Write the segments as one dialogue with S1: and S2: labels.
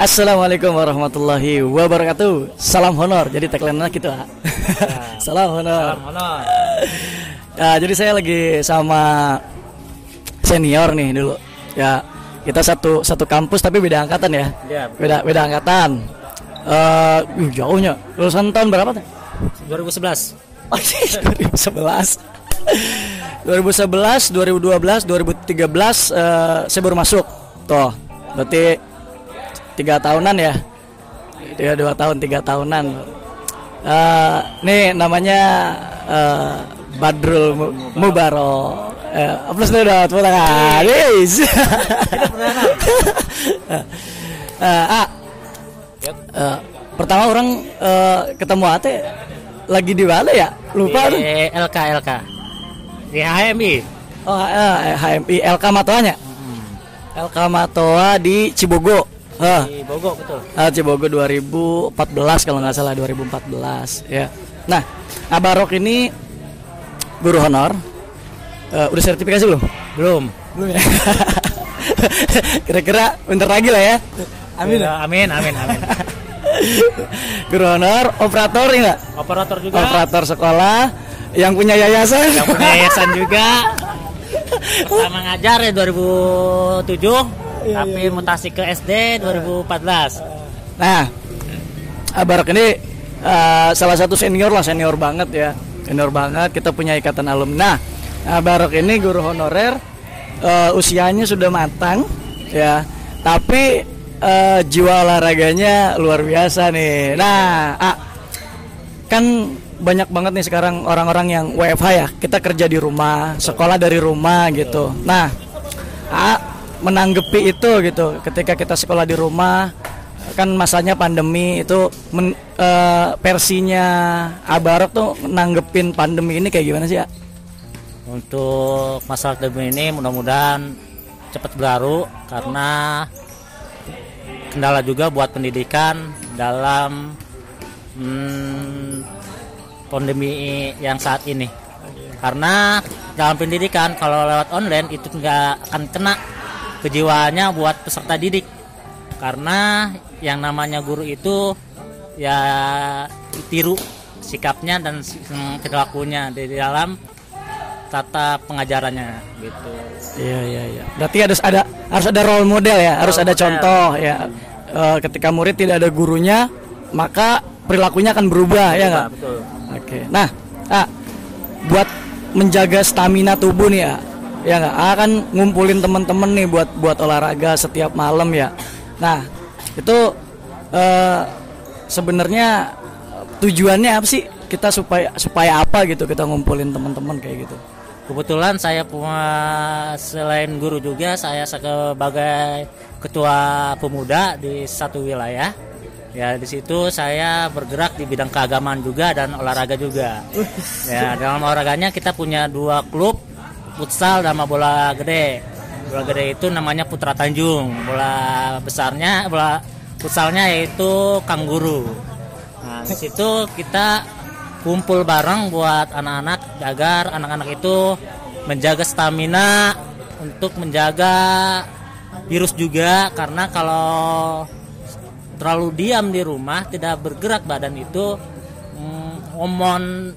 S1: Assalamualaikum warahmatullahi wabarakatuh. Salam honor. Jadi tagline kita. Ya. Salam honor. Salam honor. Ya, jadi saya lagi sama senior nih dulu. Ya, kita satu satu kampus tapi beda angkatan ya. ya beda beda angkatan. Uh, jauhnya. Lulusan tahun berapa tuh?
S2: 2011.
S1: Oh, 2011. 2011, 2012, 2013 uh, saya baru masuk. Tuh, berarti tiga tahunan ya. Tiga dua tahun, tiga tahunan. Uh, nih namanya uh, Badrul Mubaro. Uh, plus dulu dong, tepuk tangan. Yes. uh, ah, uh, pertama orang uh, ketemu Ate lagi di mana ya? Lupa
S2: tuh. LK LK. Di HMI.
S1: Oh, uh, HMI LK Matoanya. LK Matoa di Cibogo.
S2: Di Bogor betul.
S1: Uh, Cibogo 2014 kalau nggak salah 2014 ya. Nah, Abarok ini guru honor. Uh, udah sertifikasi belum?
S2: Belum.
S1: Belum ya. Kira-kira bentar lagi lah ya.
S2: Amin. Ya, amin, amin, amin.
S1: guru honor, operator enggak?
S2: Operator juga.
S1: Operator sekolah yang punya yayasan.
S2: Yang punya yayasan juga. Pertama ngajar ya 2007, iya, tapi iya. mutasi ke SD 2014.
S1: Nah, Abarak ini uh, salah satu senior lah, senior banget ya. Senior banget, kita punya ikatan alumni. Nah, Abarak ini guru honorer uh, usianya sudah matang ya. Tapi uh, jiwa olahraganya luar biasa nih. Nah, ah, kan banyak banget nih sekarang orang-orang yang WFH ya kita kerja di rumah sekolah dari rumah gitu nah menanggepi itu gitu. Ketika kita sekolah di rumah kan masanya pandemi itu men, e, versinya Abarok tuh nanggepin pandemi ini kayak gimana sih ya
S2: untuk masalah pandemi ini mudah-mudahan cepat berlalu karena kendala juga buat pendidikan dalam hmm, pandemi yang saat ini. Karena dalam pendidikan kalau lewat online itu nggak akan kena kejiwaannya buat peserta didik karena yang namanya guru itu ya tiru sikapnya dan perilakunya di dalam tata pengajarannya gitu.
S1: Iya iya iya. Berarti harus ada harus ada role model ya, role harus ada model. contoh ya. E, ketika murid tidak ada gurunya, maka perilakunya akan berubah, ya berubah ya nggak? Betul. Oke. Nah, ah, buat menjaga stamina tubuh nih ya, ya nggak? Ah, kan ngumpulin temen-temen nih buat buat olahraga setiap malam ya. Nah, itu uh, sebenarnya tujuannya apa sih? Kita supaya supaya apa gitu kita ngumpulin teman-teman kayak gitu.
S2: Kebetulan saya punya selain guru juga saya sebagai ketua pemuda di satu wilayah Ya di situ saya bergerak di bidang keagamaan juga dan olahraga juga. Ya dalam olahraganya kita punya dua klub futsal dan bola gede. Bola gede itu namanya Putra Tanjung. Bola besarnya bola futsalnya yaitu Kangguru. Nah di situ kita kumpul bareng buat anak-anak agar anak-anak itu menjaga stamina untuk menjaga virus juga karena kalau terlalu diam di rumah tidak bergerak badan itu mm, hormon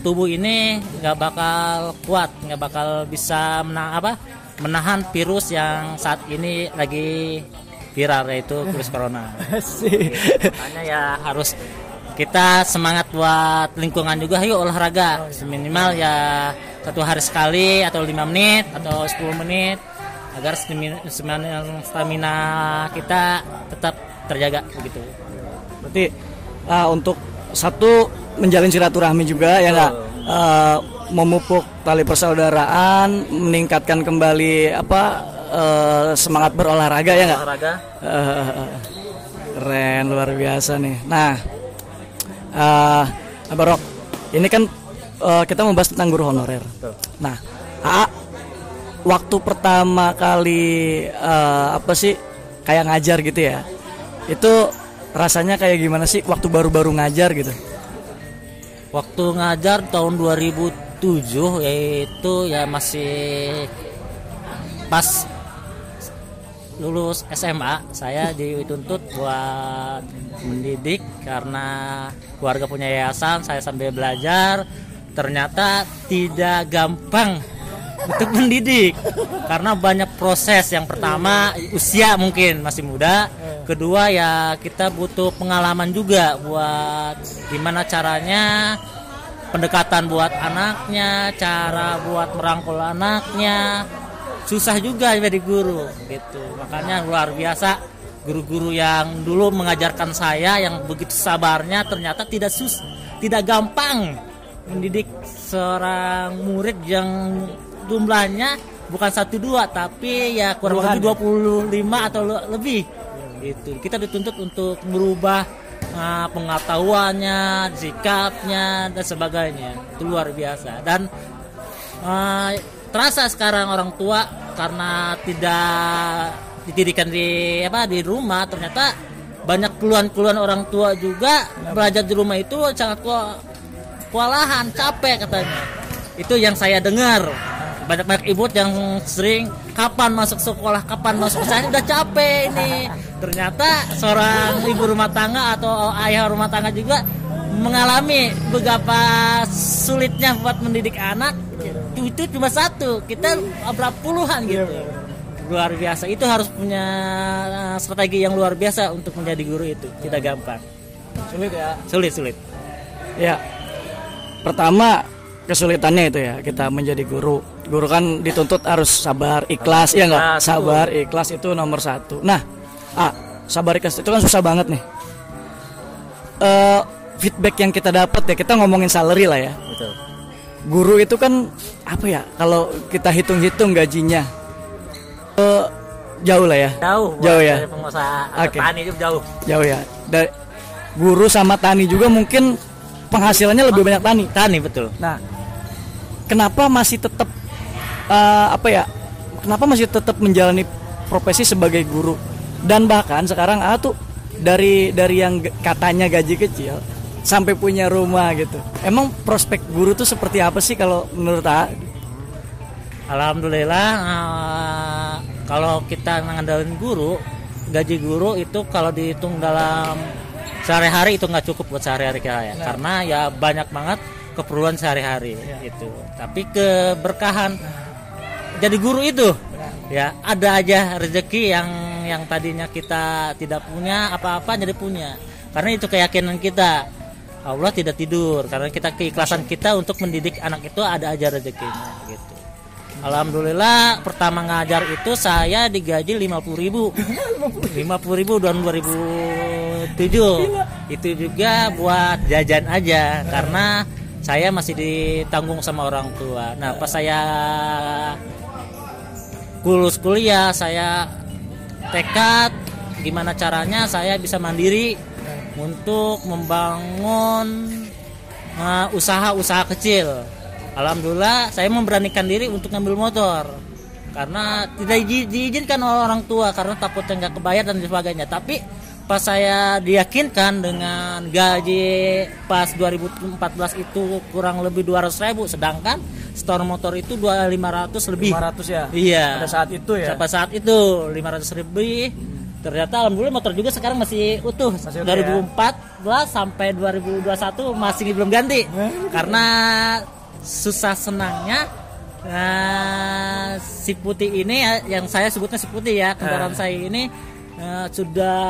S2: tubuh ini nggak bakal kuat nggak bakal bisa menang apa menahan virus yang saat ini lagi viral yaitu virus corona. Makanya ya harus kita semangat buat lingkungan juga yuk olahraga seminimal ya satu hari sekali atau lima menit atau 10 menit agar stamina kita tetap terjaga begitu.
S1: Berarti uh, untuk satu menjalin silaturahmi juga ya nggak uh, memupuk tali persaudaraan, meningkatkan kembali apa uh, semangat berolahraga ya nggak? Olahraga. Uh, keren luar biasa nih. Nah, uh, Barok, ini kan uh, kita membahas tentang guru honorer. Nah, AA, waktu pertama kali uh, apa sih kayak ngajar gitu ya? itu rasanya kayak gimana sih waktu baru-baru ngajar gitu
S2: waktu ngajar tahun 2007 yaitu ya masih pas lulus SMA saya dituntut buat mendidik karena keluarga punya yayasan saya sambil belajar. Ternyata tidak gampang untuk mendidik karena banyak proses. Yang pertama usia mungkin masih muda kedua ya kita butuh pengalaman juga buat gimana caranya pendekatan buat anaknya cara buat merangkul anaknya. Susah juga jadi guru gitu. Makanya luar biasa guru-guru yang dulu mengajarkan saya yang begitu sabarnya ternyata tidak sus tidak gampang mendidik seorang murid yang jumlahnya bukan satu dua tapi ya kurang lebih 25 atau le- lebih itu kita dituntut untuk merubah uh, pengetahuannya sikapnya dan sebagainya. Itu luar biasa. Dan uh, terasa sekarang orang tua karena tidak dididikan di apa di rumah ternyata banyak keluhan-keluhan orang tua juga. Belajar di rumah itu sangat kewalahan capek katanya. Itu yang saya dengar banyak-banyak ibu yang sering kapan masuk sekolah? Kapan masuk saya udah capek ini. Ternyata seorang ibu rumah tangga atau ayah rumah tangga juga mengalami beberapa sulitnya buat mendidik anak. Itu cuma satu kita berapa puluhan gitu. Luar biasa. Itu harus punya uh, strategi yang luar biasa untuk menjadi guru itu. Tidak gampang.
S1: Sulit ya.
S2: sulit sulit.
S1: Ya. Pertama kesulitannya itu ya kita menjadi guru. Guru kan dituntut harus sabar, ikhlas, ya nggak? Sabar, ikhlas itu nomor satu. Nah, ah, sabar ikhlas itu kan susah banget nih. Eh, feedback yang kita dapat ya kita ngomongin salary lah ya.
S2: betul
S1: Guru itu kan apa ya? Kalau kita hitung-hitung gajinya eh, jauh lah ya.
S2: jauh
S1: Jauh ya?
S2: dari pengusaha
S1: Oke.
S2: petani itu jauh
S1: Jauh ya. Dari guru sama tani juga mungkin penghasilannya lebih banyak tani.
S2: tani betul
S1: Nah, kenapa masih tetap eh, apa ya? Kenapa masih tetap menjalani profesi sebagai guru? Dan bahkan sekarang ah tuh dari dari yang katanya gaji kecil sampai punya rumah gitu. Emang prospek guru tuh seperti apa sih kalau menurut A?
S2: alhamdulillah eh, kalau kita ngandalin guru gaji guru itu kalau dihitung dalam sehari-hari itu nggak cukup buat sehari-hari kita ya karena ya banyak banget keperluan sehari-hari itu tapi keberkahan jadi guru itu. Ya ada aja rezeki yang yang tadinya kita tidak punya apa-apa jadi punya. Karena itu keyakinan kita. Allah tidak tidur karena kita keikhlasan kita untuk mendidik anak itu ada aja rezekinya gitu. Alhamdulillah pertama ngajar itu saya digaji 50.000 ribu. 50.000 tahun 2007 itu juga buat jajan aja karena saya masih ditanggung sama orang tua. Nah pas saya lulus kuliah saya tekad gimana caranya saya bisa mandiri untuk membangun uh, usaha-usaha kecil. Alhamdulillah saya memberanikan diri untuk ngambil motor karena tidak di- diizinkan oleh orang tua karena takutnya nggak kebayar dan sebagainya. Tapi pas saya diyakinkan dengan gaji pas 2014 itu kurang lebih 200 ribu sedangkan store motor itu 2500 lebih
S1: 500 ya.
S2: Iya.
S1: Pada saat itu ya.
S2: Pada saat itu 500 lebih. Ternyata alhamdulillah motor juga sekarang masih utuh.
S1: Masih utuh ya.
S2: 2014 sampai 2021 masih belum ganti. Karena susah senangnya eh, si putih ini ya, yang saya sebutnya si putih ya kendaraan saya ini eh, sudah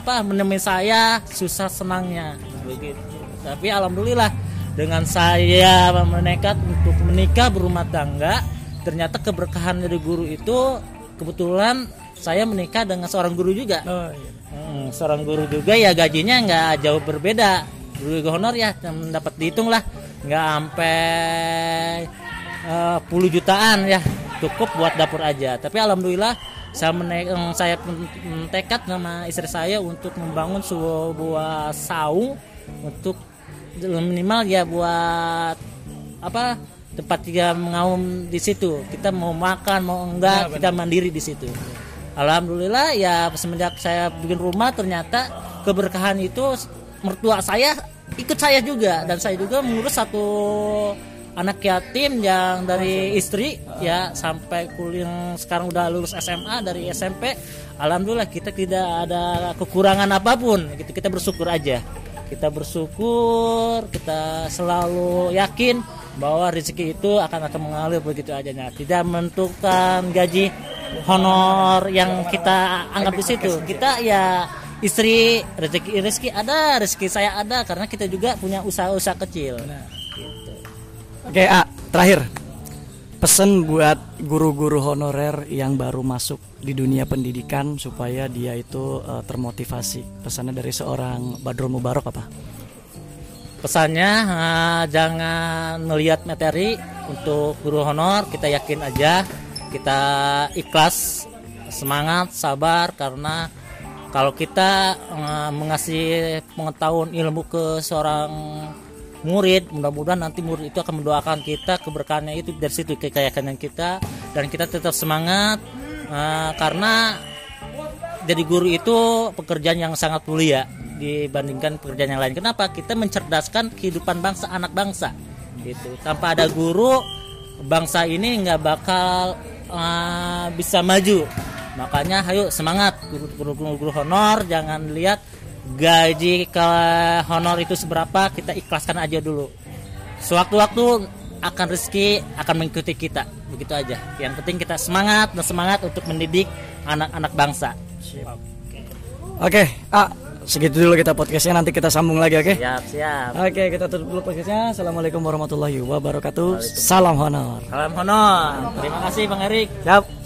S2: apa menemui saya susah senangnya begitu. Tapi alhamdulillah dengan saya menekat untuk menikah berumah tangga ternyata keberkahan dari guru itu kebetulan saya menikah dengan seorang guru juga.
S1: Oh, iya.
S2: Hmm, seorang guru juga ya gajinya nggak jauh berbeda. Guru honor ya dapat dihitung lah. Nggak sampai eh, puluh jutaan ya cukup buat dapur aja. Tapi alhamdulillah saya menek, eh, saya tekad sama istri saya untuk membangun sebuah saung untuk minimal ya buat apa tempat kita mengaum di situ. Kita mau makan mau enggak kita mandiri di situ. Alhamdulillah ya semenjak saya bikin rumah ternyata keberkahan itu mertua saya ikut saya juga. Dan saya juga mengurus satu anak yatim yang dari istri ya sampai kuliah sekarang udah lulus SMA dari SMP alhamdulillah kita tidak ada kekurangan apa pun. Gitu kita bersyukur aja kita bersyukur kita selalu yakin bahwa rezeki itu akan akan mengalir begitu aja. Nah, tidak menentukan gaji honor yang kita anggap di situ. Kita ya istri rezeki rezeki ada rezeki saya ada karena kita juga punya usaha-usaha kecil.
S1: Oke, A, terakhir. Pesan buat guru-guru honorer yang baru masuk di dunia pendidikan supaya dia itu uh, termotivasi. Pesannya dari seorang Badrul Mubarak apa?
S2: pesannya uh, jangan melihat materi untuk guru honor kita yakin aja kita ikhlas semangat sabar karena kalau kita uh, mengasih pengetahuan ilmu ke seorang murid mudah-mudahan nanti murid itu akan mendoakan kita keberkahannya itu dari situ kekayakan kita dan kita tetap semangat uh, karena jadi guru itu pekerjaan yang sangat mulia dibandingkan pekerjaan yang lain. Kenapa? Kita mencerdaskan kehidupan bangsa anak bangsa. Gitu. Tanpa ada guru, bangsa ini nggak bakal uh, bisa maju. Makanya, ayo semangat guru-guru honor, jangan lihat gaji ke honor itu seberapa, kita ikhlaskan aja dulu. Sewaktu-waktu akan rezeki akan mengikuti kita, begitu aja. Yang penting kita semangat dan semangat untuk mendidik anak-anak bangsa.
S1: Oke, A, segitu dulu kita podcastnya nanti kita sambung lagi oke?
S2: Siap, siap.
S1: Oke, kita tutup dulu podcastnya. Assalamualaikum warahmatullahi wabarakatuh. Salam honor.
S2: Salam honor. Terima kasih Bang Erik.
S1: Siap.